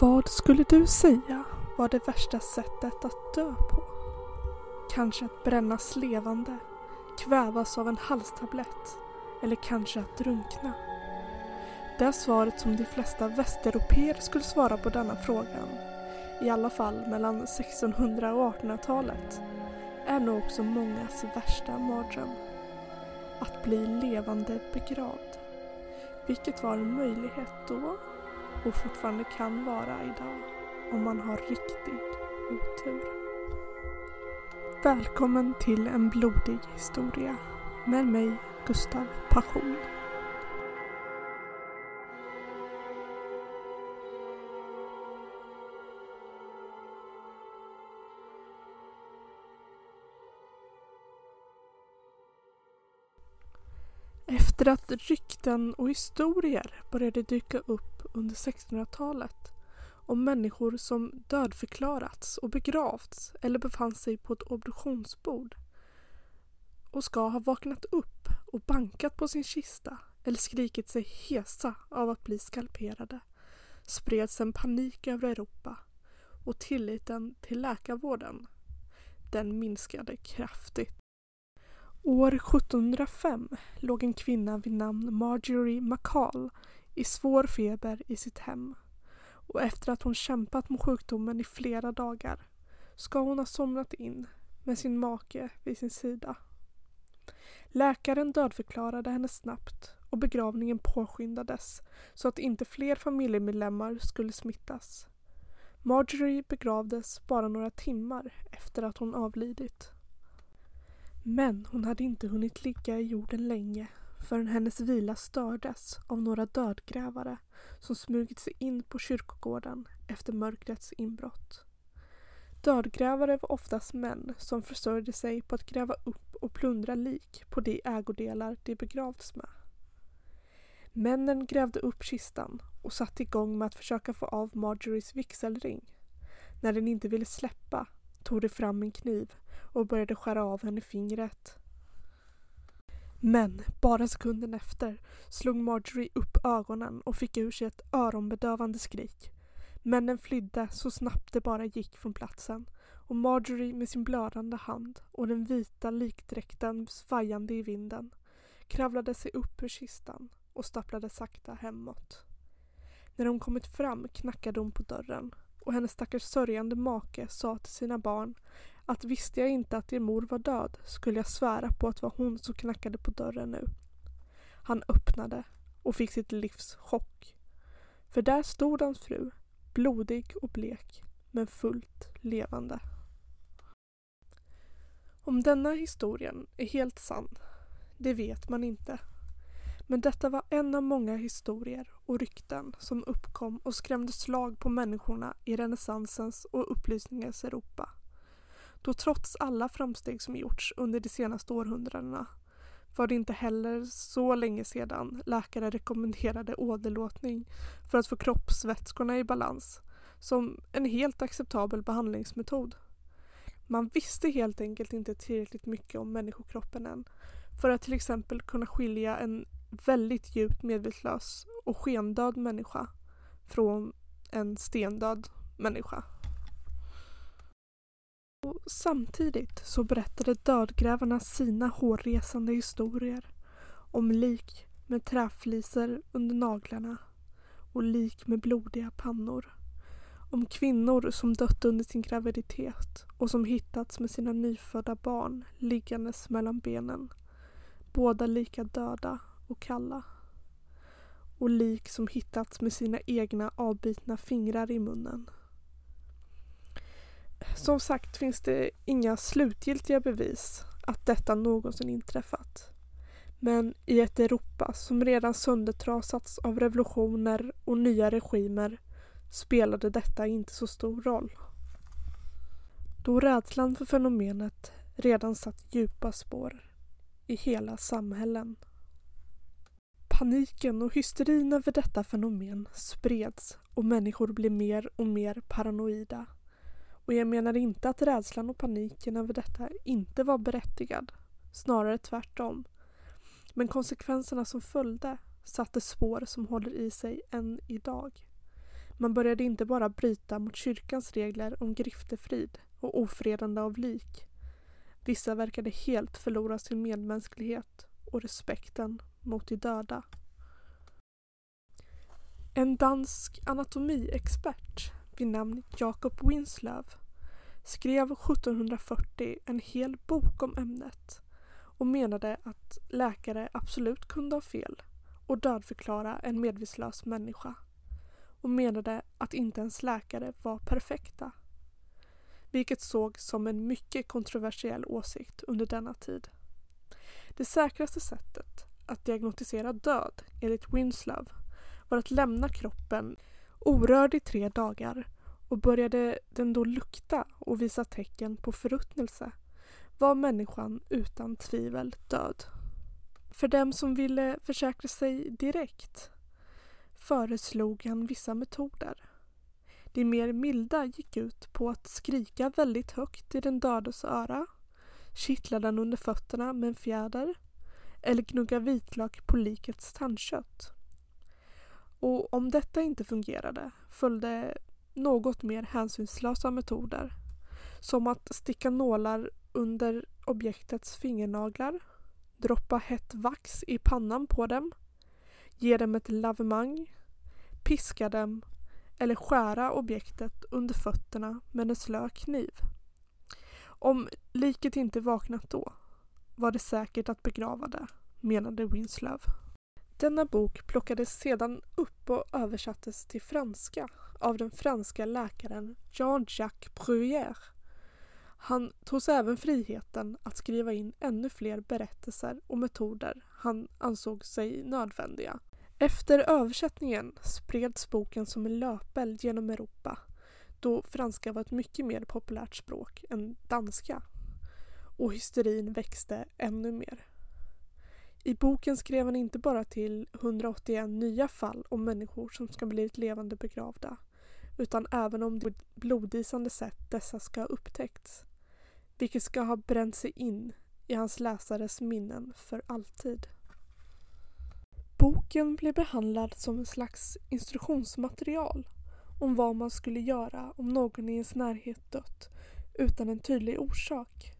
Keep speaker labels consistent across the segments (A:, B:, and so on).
A: Vad skulle du säga var det värsta sättet att dö på? Kanske att brännas levande, kvävas av en halstablett eller kanske att drunkna? Det är svaret som de flesta västeuropeer skulle svara på denna frågan, i alla fall mellan 1600 och 1800-talet, är nog också mångas värsta mardröm. Att bli levande begravd. Vilket var en möjlighet då och fortfarande kan vara idag om man har riktig otur. Välkommen till en blodig historia med mig Gustav Passion. Efter att rykten och historier började dyka upp under 1600-talet om människor som dödförklarats och begravts eller befann sig på ett obduktionsbord. Och ska ha vaknat upp och bankat på sin kista eller skrikit sig hesa av att bli skalperade. Spreds en panik över Europa och tilliten till läkarvården. Den minskade kraftigt. År 1705 låg en kvinna vid namn Marjorie McCall i svår feber i sitt hem och efter att hon kämpat mot sjukdomen i flera dagar ska hon ha somnat in med sin make vid sin sida. Läkaren dödförklarade henne snabbt och begravningen påskyndades så att inte fler familjemedlemmar skulle smittas. Marjorie begravdes bara några timmar efter att hon avlidit. Men hon hade inte hunnit ligga i jorden länge förrän hennes vila stördes av några dödgrävare som smugit sig in på kyrkogården efter mörkrets inbrott. Dödgrävare var oftast män som försörjde sig på att gräva upp och plundra lik på de ägodelar de begravts med. Männen grävde upp kistan och satte igång med att försöka få av Marjories vigselring. När den inte ville släppa tog de fram en kniv och började skära av henne fingret. Men bara sekunden efter slog Marjorie upp ögonen och fick ur sig ett öronbedövande skrik. Männen flydde så snabbt det bara gick från platsen och Marjorie med sin blödande hand och den vita likdräkten svajande i vinden kravlade sig upp ur kistan och stapplade sakta hemåt. När hon kommit fram knackade hon på dörren och hennes stackars sörjande make sa till sina barn att visste jag inte att er mor var död skulle jag svära på att det var hon som knackade på dörren nu. Han öppnade och fick sitt livs chock. För där stod hans fru, blodig och blek, men fullt levande. Om denna historien är helt sann, det vet man inte. Men detta var en av många historier och rykten som uppkom och skrämde slag på människorna i renässansens och upplysningens Europa. Då trots alla framsteg som gjorts under de senaste århundradena var det inte heller så länge sedan läkare rekommenderade åderlåtning för att få kroppsvätskorna i balans som en helt acceptabel behandlingsmetod. Man visste helt enkelt inte tillräckligt mycket om människokroppen än för att till exempel kunna skilja en väldigt djupt medvetslös och skendöd människa från en stendöd människa. Och samtidigt så berättade dödgrävarna sina hårresande historier om lik med träfliser under naglarna och lik med blodiga pannor. Om kvinnor som dött under sin graviditet och som hittats med sina nyfödda barn liggandes mellan benen. Båda lika döda och kalla. Och lik som hittats med sina egna avbitna fingrar i munnen. Som sagt finns det inga slutgiltiga bevis att detta någonsin inträffat. Men i ett Europa som redan söndertrasats av revolutioner och nya regimer spelade detta inte så stor roll. Då rädslan för fenomenet redan satt djupa spår i hela samhällen. Paniken och hysterin över detta fenomen spreds och människor blev mer och mer paranoida. Och jag menar inte att rädslan och paniken över detta inte var berättigad. Snarare tvärtom. Men konsekvenserna som följde satte spår som håller i sig än idag. Man började inte bara bryta mot kyrkans regler om griftefrid och ofredande av lik. Vissa verkade helt förlora sin medmänsklighet och respekten mot de döda. En dansk anatomiexpert vid namn Jacob Winslow skrev 1740 en hel bok om ämnet och menade att läkare absolut kunde ha fel och dödförklara en medvetslös människa och menade att inte ens läkare var perfekta. Vilket sågs som en mycket kontroversiell åsikt under denna tid. Det säkraste sättet att diagnostisera död enligt Winslow var att lämna kroppen orörd i tre dagar och började den då lukta och visa tecken på förruttnelse var människan utan tvivel död. För dem som ville försäkra sig direkt föreslog han vissa metoder. De mer milda gick ut på att skrika väldigt högt i den dödes öra, kittla den under fötterna med en fjäder eller gnugga vitlök på likets tandkött. Och om detta inte fungerade följde något mer hänsynslösa metoder som att sticka nålar under objektets fingernaglar, droppa hett vax i pannan på dem, ge dem ett lavemang, piska dem eller skära objektet under fötterna med en slö kniv. Om liket inte vaknat då var det säkert att begrava det, menade Winslow. Denna bok plockades sedan upp översattes till franska av den franska läkaren Jean-Jacques Bruyère. Han tog sig även friheten att skriva in ännu fler berättelser och metoder han ansåg sig nödvändiga. Efter översättningen spreds boken som en löpeld genom Europa då franska var ett mycket mer populärt språk än danska. Och hysterin växte ännu mer. I boken skrev han inte bara till 181 nya fall om människor som ska blivit levande begravda utan även om det blodisande sätt dessa ska ha upptäckts vilket ska ha bränt sig in i hans läsares minnen för alltid. Boken blev behandlad som en slags instruktionsmaterial om vad man skulle göra om någon i ens närhet dött utan en tydlig orsak.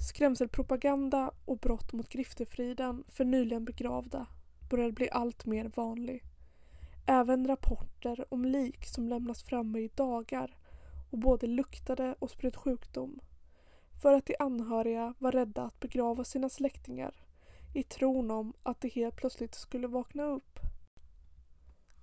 A: Skrämselpropaganda och brott mot griftefriden för nyligen begravda började bli allt mer vanlig. Även rapporter om lik som lämnas framme i dagar och både luktade och spred sjukdom. För att de anhöriga var rädda att begrava sina släktingar i tron om att de helt plötsligt skulle vakna upp.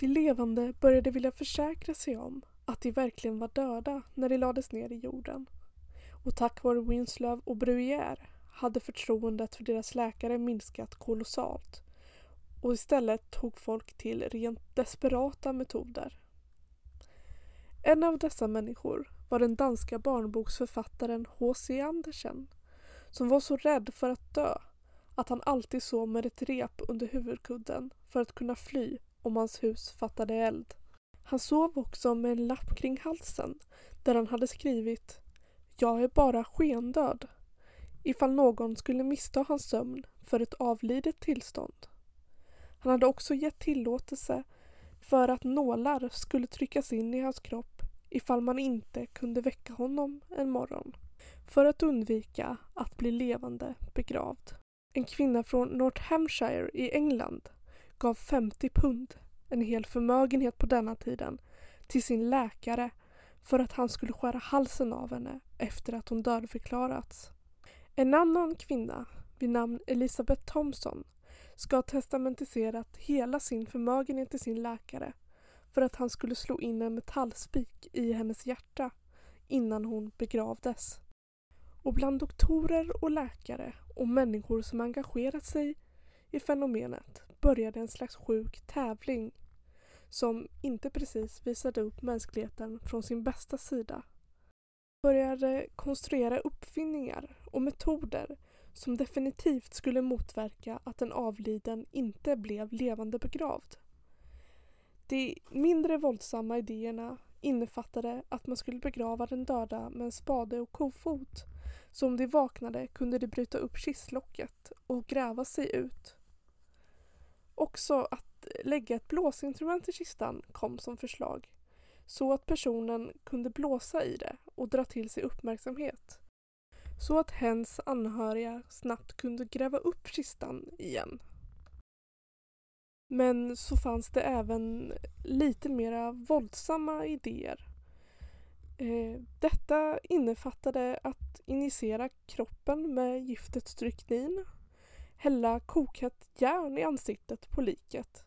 A: De levande började vilja försäkra sig om att de verkligen var döda när de lades ner i jorden. Och tack vare Winslow och Bruyère hade förtroendet för deras läkare minskat kolossalt och istället tog folk till rent desperata metoder. En av dessa människor var den danska barnboksförfattaren H.C. Andersen som var så rädd för att dö att han alltid sov med ett rep under huvudkudden för att kunna fly om hans hus fattade eld. Han sov också med en lapp kring halsen där han hade skrivit jag är bara skendöd ifall någon skulle missta hans sömn för ett avlidet tillstånd. Han hade också gett tillåtelse för att nålar skulle tryckas in i hans kropp ifall man inte kunde väcka honom en morgon för att undvika att bli levande begravd. En kvinna från Northampshire i England gav 50 pund, en hel förmögenhet på denna tiden, till sin läkare för att han skulle skära halsen av henne efter att hon dödförklarats. En annan kvinna vid namn Elisabeth Thompson ska ha testamentiserat hela sin förmögenhet till sin läkare för att han skulle slå in en metallspik i hennes hjärta innan hon begravdes. Och bland doktorer och läkare och människor som engagerat sig i fenomenet började en slags sjuk tävling som inte precis visade upp mänskligheten från sin bästa sida. Började konstruera uppfinningar och metoder som definitivt skulle motverka att en avliden inte blev levande begravd. De mindre våldsamma idéerna innefattade att man skulle begrava den döda med en spade och kofot så om de vaknade kunde de bryta upp kistlocket och gräva sig ut. Också att lägga ett blåsinstrument i kistan kom som förslag så att personen kunde blåsa i det och dra till sig uppmärksamhet. Så att hens anhöriga snabbt kunde gräva upp kistan igen. Men så fanns det även lite mera våldsamma idéer. Eh, detta innefattade att injicera kroppen med giftet stryknin, hälla kokhett järn i ansiktet på liket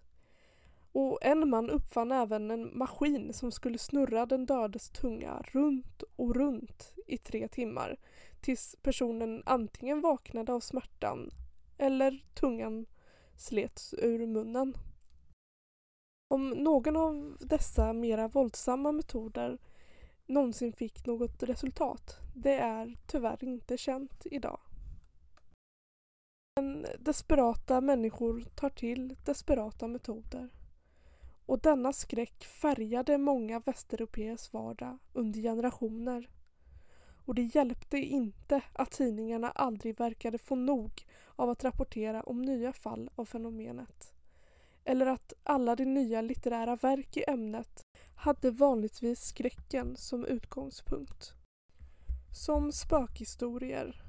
A: och en man uppfann även en maskin som skulle snurra den dödes tunga runt och runt i tre timmar tills personen antingen vaknade av smärtan eller tungan slets ur munnen. Om någon av dessa mera våldsamma metoder någonsin fick något resultat, det är tyvärr inte känt idag. Men desperata människor tar till desperata metoder. Och denna skräck färgade många västeuropeers vardag under generationer. Och det hjälpte inte att tidningarna aldrig verkade få nog av att rapportera om nya fall av fenomenet. Eller att alla de nya litterära verk i ämnet hade vanligtvis skräcken som utgångspunkt. Som spökhistorier,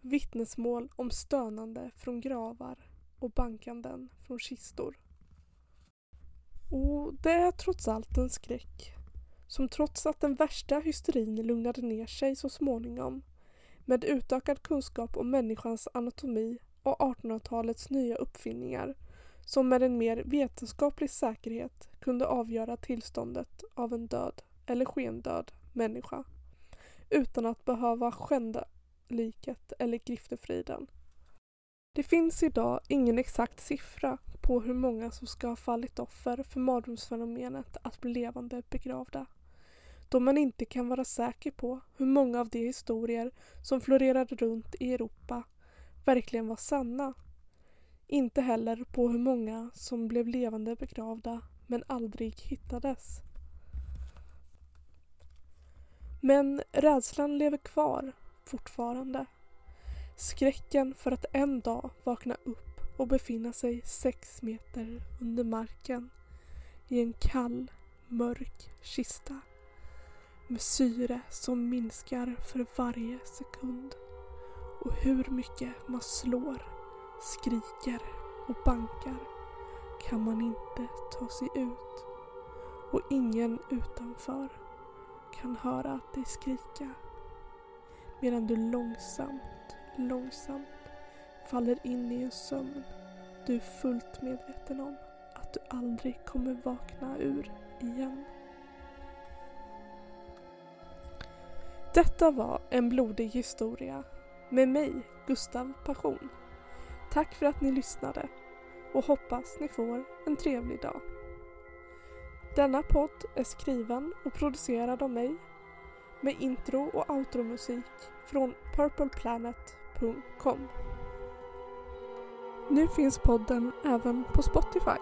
A: vittnesmål om stönande från gravar och bankanden från kistor. Och det är trots allt en skräck. Som trots att den värsta hysterin lugnade ner sig så småningom. Med utökad kunskap om människans anatomi och 1800-talets nya uppfinningar. Som med en mer vetenskaplig säkerhet kunde avgöra tillståndet av en död eller skendöd människa. Utan att behöva skända liket eller griftefriden. Det finns idag ingen exakt siffra på hur många som ska ha fallit offer för mardrömsfenomenet att bli levande begravda. Då man inte kan vara säker på hur många av de historier som florerade runt i Europa verkligen var sanna. Inte heller på hur många som blev levande begravda men aldrig hittades. Men rädslan lever kvar fortfarande. Skräcken för att en dag vakna upp och befinna sig sex meter under marken i en kall, mörk kista med syre som minskar för varje sekund. Och hur mycket man slår, skriker och bankar kan man inte ta sig ut. Och ingen utanför kan höra dig skrika. Medan du långsamt, långsamt faller in i en sömn du är fullt medveten om att du aldrig kommer vakna ur igen. Detta var En blodig historia med mig, Gustav Passion. Tack för att ni lyssnade och hoppas ni får en trevlig dag. Denna podd är skriven och producerad av mig med intro och outromusik från purpleplanet.com. Nu finns podden även på Spotify.